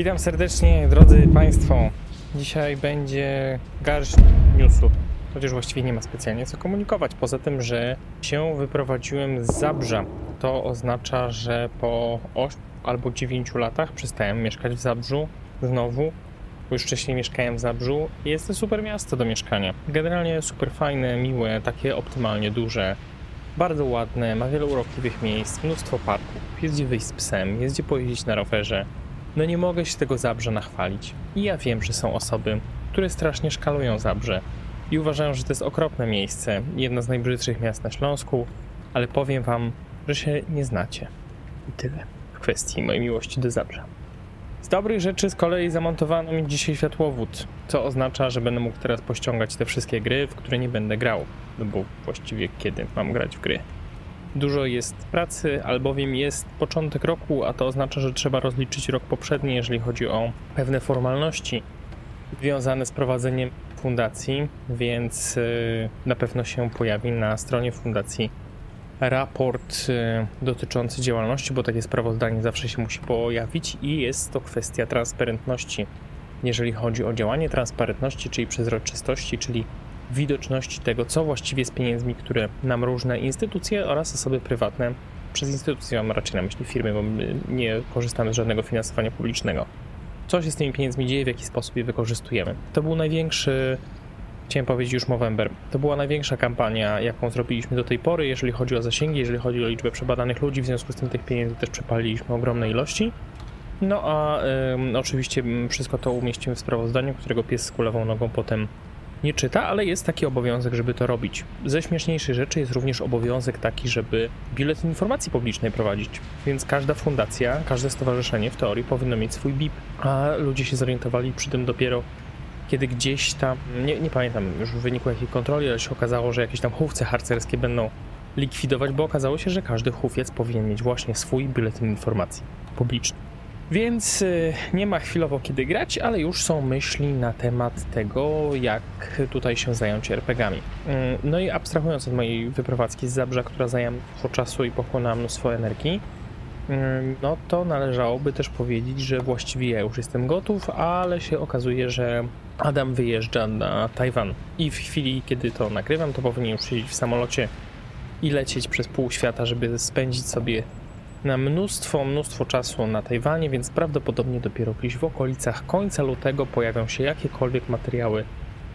Witam serdecznie, drodzy Państwo. Dzisiaj będzie garść newsów, chociaż właściwie nie ma specjalnie co komunikować. Poza tym, że się wyprowadziłem z Zabrza. To oznacza, że po 8 albo 9 latach przestałem mieszkać w Zabrzu znowu, bo już wcześniej mieszkałem w Zabrzu. Jest to super miasto do mieszkania. Generalnie super fajne, miłe, takie optymalnie duże. Bardzo ładne, ma wiele urokliwych miejsc, mnóstwo parków, jest gdzie wyjść z psem, jest gdzie pojeździć na rowerze. No nie mogę się tego Zabrze nachwalić. I ja wiem, że są osoby, które strasznie szkalują Zabrze i uważają, że to jest okropne miejsce, jedno z najbrzydszych miast na Śląsku, ale powiem wam, że się nie znacie. I tyle w kwestii mojej miłości do Zabrza. Z dobrych rzeczy z kolei zamontowano mi dzisiaj światłowód, co oznacza, że będę mógł teraz pościągać te wszystkie gry, w które nie będę grał, no bo właściwie kiedy mam grać w gry. Dużo jest pracy, albowiem jest początek roku, a to oznacza, że trzeba rozliczyć rok poprzedni, jeżeli chodzi o pewne formalności związane z prowadzeniem fundacji, więc y, na pewno się pojawi na stronie fundacji raport y, dotyczący działalności, bo takie sprawozdanie zawsze się musi pojawić i jest to kwestia transparentności. Jeżeli chodzi o działanie transparentności, czyli przezroczystości, czyli widoczności tego, co właściwie z pieniędzmi, które nam różne instytucje oraz osoby prywatne, przez instytucje mam raczej na myśli firmy, bo my nie korzystamy z żadnego finansowania publicznego. Co się z tymi pieniędzmi dzieje, w jaki sposób je wykorzystujemy. To był największy, chciałem powiedzieć już Movember, to była największa kampania, jaką zrobiliśmy do tej pory, jeżeli chodzi o zasięgi, jeżeli chodzi o liczbę przebadanych ludzi, w związku z tym tych pieniędzy też przepaliliśmy ogromne ilości. No a y, oczywiście wszystko to umieścimy w sprawozdaniu, którego pies z kulawą nogą potem nie czyta, ale jest taki obowiązek, żeby to robić. Ze śmieszniejszych rzeczy jest również obowiązek taki, żeby biuletyn informacji publicznej prowadzić. Więc każda fundacja, każde stowarzyszenie w teorii powinno mieć swój BIP, a ludzie się zorientowali przy tym dopiero kiedy gdzieś tam, nie, nie pamiętam już w wyniku jakiej kontroli, ale się okazało, że jakieś tam chówce harcerskie będą likwidować, bo okazało się, że każdy chówiec powinien mieć właśnie swój biuletyn informacji publicznej. Więc y, nie ma chwilowo kiedy grać, ale już są myśli na temat tego, jak tutaj się zająć RPGami. Mm, no i abstrahując od mojej wyprowadzki z Zabrza, która zajęła mnóstwo czasu i pochłonęła mnóstwo energii, mm, no to należałoby też powiedzieć, że właściwie ja już jestem gotów, ale się okazuje, że Adam wyjeżdża na Tajwan i w chwili, kiedy to nagrywam, to powinien już siedzieć w samolocie i lecieć przez pół świata, żeby spędzić sobie na mnóstwo, mnóstwo czasu na Tajwanie, więc prawdopodobnie dopiero gdzieś w okolicach końca lutego pojawią się jakiekolwiek materiały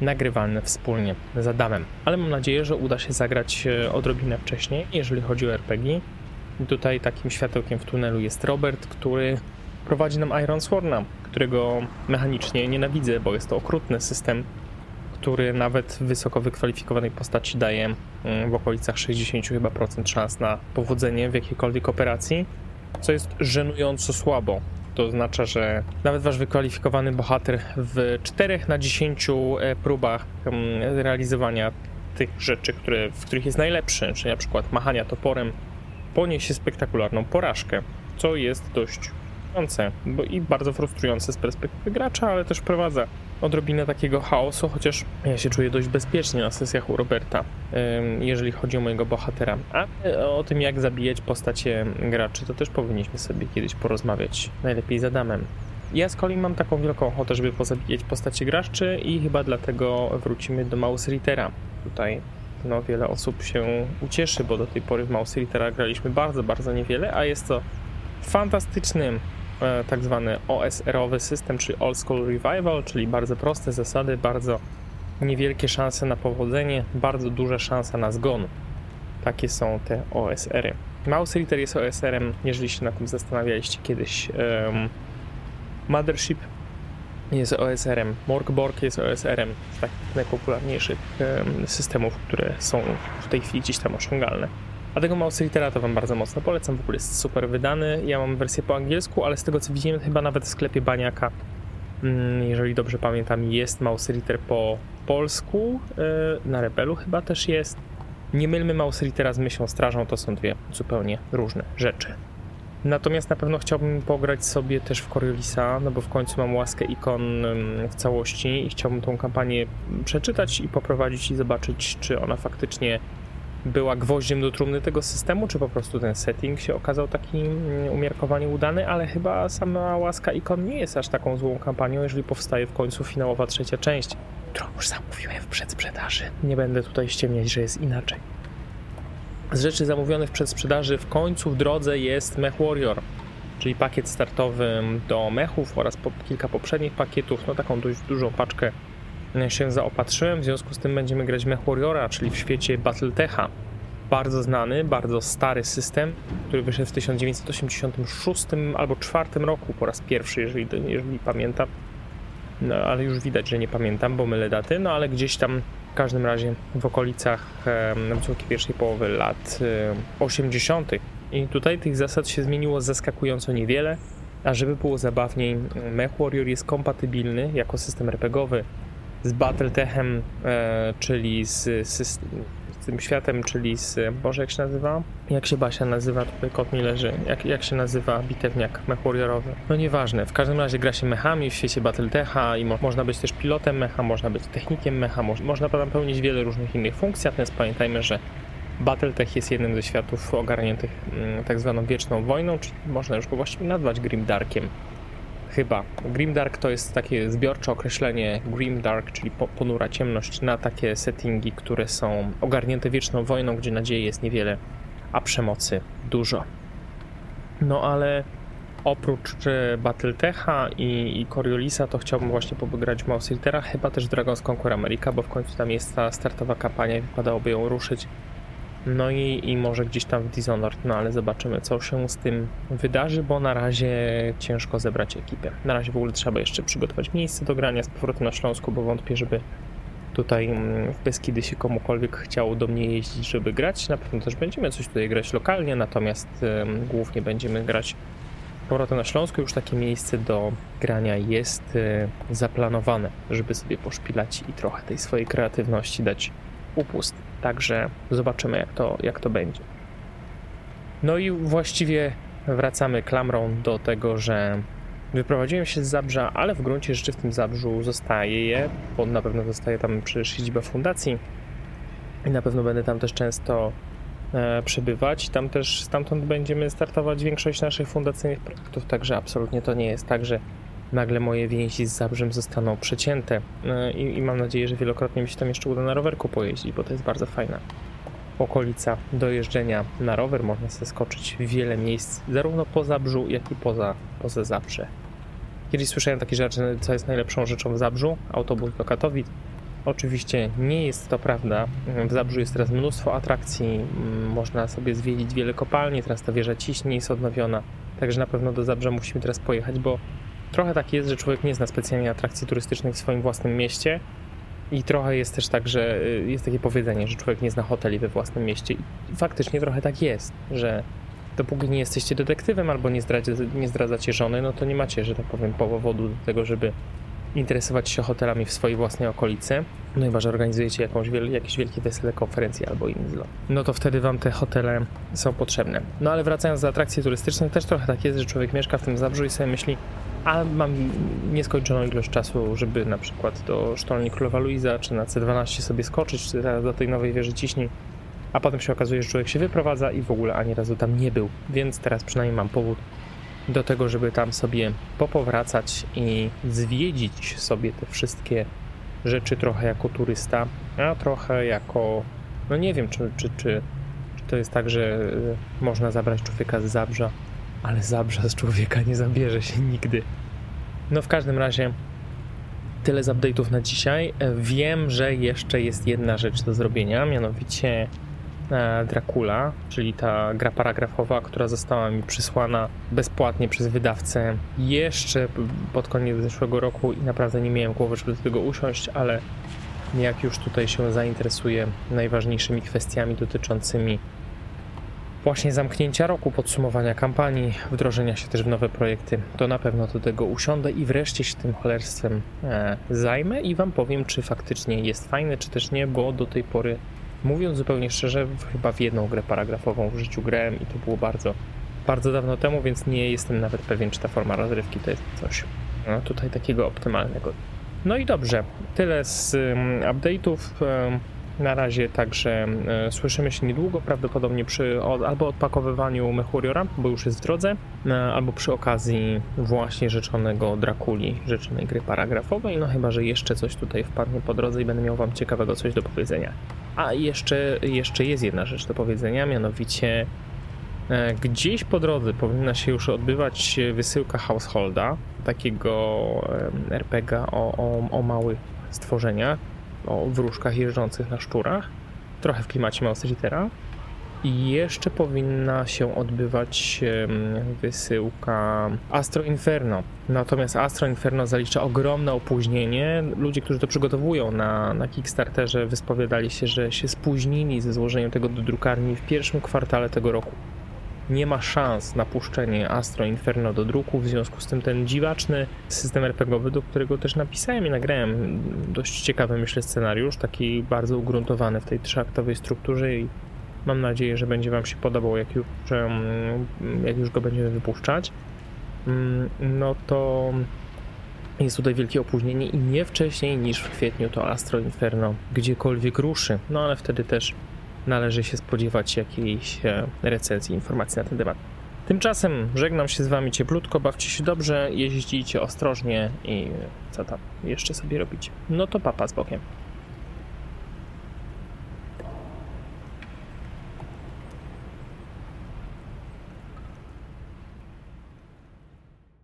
nagrywalne wspólnie z Adamem. Ale mam nadzieję, że uda się zagrać e, odrobinę wcześniej, jeżeli chodzi o RPG. Tutaj takim światełkiem w tunelu jest Robert, który prowadzi nam Iron Sworna, którego mechanicznie nienawidzę, bo jest to okrutny system, który nawet wysoko wykwalifikowanej postaci daje mm, w okolicach 60 chyba procent szans na powodzenie w jakiejkolwiek operacji, co jest żenująco słabo. To oznacza, że nawet wasz wykwalifikowany bohater w 4 na 10 e, próbach mm, realizowania tych rzeczy, które, w których jest najlepszy, czyli na przykład machania toporem, poniesie spektakularną porażkę, co jest dość bo i bardzo frustrujące z perspektywy gracza, ale też wprowadza odrobinę takiego chaosu, chociaż ja się czuję dość bezpiecznie na sesjach u Roberta, jeżeli chodzi o mojego bohatera. A e, o tym, jak zabijać postacie graczy, to też powinniśmy sobie kiedyś porozmawiać, najlepiej z Adamem. Ja z kolei mam taką wielką ochotę, żeby pozabijać postacie graczy i chyba dlatego wrócimy do Mouse Rittera. Tutaj no, wiele osób się ucieszy, bo do tej pory w Mouse Rittera graliśmy bardzo, bardzo niewiele, a jest to fantastyczny tak zwany OSR-owy system, czyli Old School Revival, czyli bardzo proste zasady, bardzo niewielkie szanse na powodzenie, bardzo duże szanse na zgon. Takie są te OSR-y. Mouse Ritter jest OSR-em, jeżeli się na tym zastanawialiście kiedyś. Um, Mothership jest OSR-em, Morgborg jest OSR-em z takich najpopularniejszych um, systemów, które są w tej chwili gdzieś tam osiągalne. A tego Mouse Litera to wam bardzo mocno polecam, w ogóle jest super wydany. Ja mam wersję po angielsku, ale z tego co widziałem, chyba nawet w sklepie Baniaka, mm, jeżeli dobrze pamiętam, jest Mouse Liter po polsku. E, na Rebelu chyba też jest. Nie mylmy Mouse Litera z Myślą Strażą, to są dwie zupełnie różne rzeczy. Natomiast na pewno chciałbym pograć sobie też w Coriolisa, no bo w końcu mam łaskę ikon mm, w całości i chciałbym tą kampanię przeczytać i poprowadzić i zobaczyć, czy ona faktycznie była gwoździem do trumny tego systemu, czy po prostu ten setting się okazał taki mm, umiarkowanie udany, ale chyba sama Łaska Ikon nie jest aż taką złą kampanią, jeżeli powstaje w końcu finałowa trzecia część, którą już zamówiłem w przedsprzedaży. Nie będę tutaj ściemniać, że jest inaczej. Z rzeczy zamówionych w przedsprzedaży w końcu w drodze jest Mech Warrior, czyli pakiet startowy do mechów oraz po, kilka poprzednich pakietów, no taką dość dużą paczkę się zaopatrzyłem, w związku z tym będziemy grać Mech Warriora, czyli w świecie Battletecha. Bardzo znany, bardzo stary system, który wyszedł w 1986 albo 2004 roku po raz pierwszy, jeżeli, jeżeli pamiętam. No, ale już widać, że nie pamiętam, bo mylę daty, no ale gdzieś tam w każdym razie w okolicach e, pierwszej połowy lat e, 80. I tutaj tych zasad się zmieniło zaskakująco niewiele, a żeby było zabawniej, Mech Warrior jest kompatybilny jako system RPGowy z Battletechem, e, czyli z, z, z, tym światem, czyli z, Boże jak się nazywa? Jak się Basia nazywa? Tutaj kot mi leży. Jak, jak się nazywa bitewniak mech warriorowy? No nieważne, w każdym razie gra się mechami w świecie Battletecha i mo można być też pilotem mecha, można być technikiem mecha, mo można tam pełnić wiele różnych innych funkcji, natomiast pamiętajmy, że Battletech jest jednym ze światów ogarniętych mm, tak zwaną wieczną wojną, czyli można już go właściwie nazwać Grimdarkiem. Chyba. Grimdark to jest takie zbiorcze określenie Grimdark, czyli ponura ciemność na takie settingi, które są ogarnięte wieczną wojną, gdzie nadziei jest niewiele, a przemocy dużo. No ale oprócz e, Battletecha i, i Coriolisa, to chciałbym właśnie pograć Mouse chyba też Dragon's Conquer America, bo w końcu tam jest ta startowa kampania i wypadałoby ją ruszyć no i, i może gdzieś tam w Dishonored, no ale zobaczymy, co się z tym wydarzy, bo na razie ciężko zebrać ekipę. Na razie w ogóle trzeba jeszcze przygotować miejsce do grania z powrotem na Śląsku, bo wątpię, żeby tutaj mm, w Beskidy się komukolwiek chciało do mnie jeździć, żeby grać. Na pewno też będziemy coś tutaj grać lokalnie, natomiast um, głównie będziemy grać powrotem na Śląsku. Już takie miejsce do grania jest y, zaplanowane, żeby sobie poszpilać i trochę tej swojej kreatywności dać upust. Także zobaczymy, jak to, jak to będzie. No i właściwie wracamy klamrą do tego, że wyprowadziłem się z Zabrza, ale w gruncie rzeczy w tym Zabrzu zostaje je, bo na pewno zostaje tam przecież siedziba fundacji i na pewno będę tam też często e, przebywać. Tam też stamtąd będziemy startować większość naszych fundacyjnych projektów, także absolutnie to nie jest tak, że nagle moje więzi z Zabrzem zostaną przecięte e, I, i, mam nadzieję, że wielokrotnie mi się tam jeszcze uda na rowerku pojeździć, bo to jest bardzo fajna okolica do jeżdżenia na rower. Można sobie skoczyć w wiele miejsc, zarówno po Zabrzu, jak i poza, poza Zabrze. Kiedyś słyszałem takie rzeczy, co jest najlepszą rzeczą w Zabrzu, autobus do Katowic. Oczywiście nie jest to prawda. W Zabrzu jest teraz mnóstwo atrakcji, można sobie zwiedzić wiele kopalni, teraz ta wieża ciśnie jest odnowiona, także na pewno do Zabrza musimy teraz pojechać, bo Trochę tak jest, że człowiek nie zna specjalnie atrakcji turystycznych w swoim własnym mieście. I trochę jest też tak, że y, jest takie powiedzenie, że człowiek nie zna hoteli we własnym mieście. I faktycznie trochę tak jest, że dopóki nie jesteście detektywem albo nie, zdradza, nie zdradzacie żony, no to nie macie, że tak powiem, powodu do tego, żeby interesować się hotelami w swojej własnej okolicy, no chyba, że organizujecie jakąś jakieś wielkie wesele, konferencje albo inny zlot, no to wtedy wam te hotele są potrzebne. No ale wracając do atrakcji turystycznych, też trochę tak jest, że człowiek mieszka w tym Zabrzu i sobie myśli, a mam nieskończoną ilość czasu, żeby na przykład do sztolni Królowa Luiza, czy na C12 sobie skoczyć, czy do tej nowej wieży ciśni, a potem się okazuje, że człowiek się wyprowadza i w ogóle ani razu tam nie był, więc teraz przynajmniej mam powód do tego, żeby tam sobie popowracać i zwiedzić sobie te wszystkie rzeczy trochę jako turysta, a trochę jako, no nie wiem, czy, czy, czy, czy to jest tak, że y, można zabrać człowieka z Zabrza, ale Zabrza z człowieka nie zabierze się nigdy. No w każdym razie tyle z update'ów na dzisiaj. Wiem, że jeszcze jest jedna rzecz do zrobienia, mianowicie E, Dracula, czyli ta gra paragrafowa, która została mi przysłana bezpłatnie przez wydawcę jeszcze pod koniec zeszłego roku i naprawdę nie miałem głowy, żeby do tego usiąść, ale jak już tutaj się zainteresuję najważniejszymi kwestiami dotyczącymi właśnie zamknięcia roku, podsumowania kampanii, wdrożenia się też w nowe projekty, to na pewno do tego usiądę i wreszcie się tym cholerstwem e, zajmę i wam powiem, czy faktycznie jest fajne, czy też nie, bo do tej pory Mówiąc zupełnie szczerze, chyba w jedną grę paragrafową w życiu grałem i to było bardzo, bardzo dawno temu, więc nie jestem nawet pewien, czy ta forma rozrywki to jest coś no, tutaj takiego optymalnego. No i dobrze, tyle z um, update'ów. Na razie także słyszymy się niedługo, prawdopodobnie przy albo odpakowywaniu Mechuriora, bo już jest w drodze, e, albo przy okazji właśnie rzeczonego Drakuli, rzeczonej gry paragrafowej, no chyba, że jeszcze coś tutaj wpadnie po drodze i będę miał wam ciekawego coś do powiedzenia. A jeszcze, jeszcze jest jedna rzecz do powiedzenia, mianowicie e, gdzieś po drodze powinna się już odbywać wysyłka Householda, takiego RPGa o, o, o małych stworzeniach, o wróżkach jeżdżących na szczurach, trochę w klimacie Mouse Eatera. I jeszcze powinna się odbywać wysyłka Astro Inferno. Natomiast Astro Inferno zalicza ogromne opóźnienie. Ludzie, którzy to przygotowują na, na Kickstarterze, wyspowiadali się, że się spóźnili ze złożeniem tego do drukarni w pierwszym kwartale tego roku. Nie ma szans na puszczenie Astro Inferno do druku, w związku z tym ten dziwaczny system RPGowy, do którego też napisałem i nagrałem dość ciekawy, myślę, scenariusz, taki bardzo ugruntowany w tej trzyaktowej strukturze i mam nadzieję, że będzie Wam się podobał, jak już, jak już go będziemy wypuszczać. Mm, No to jest tutaj wielkie opóźnienie i nie wcześniej niż w kwietniu to Astro Inferno gdziekolwiek ruszy. No ale wtedy też należy się spodziewać jakiejś e, recenzji, informacji na ten temat. Tymczasem żegnam się z Wami cieplutko, bawcie się dobrze, jeździcie ostrożnie i co tam jeszcze sobie robicie. No to papa z bokiem.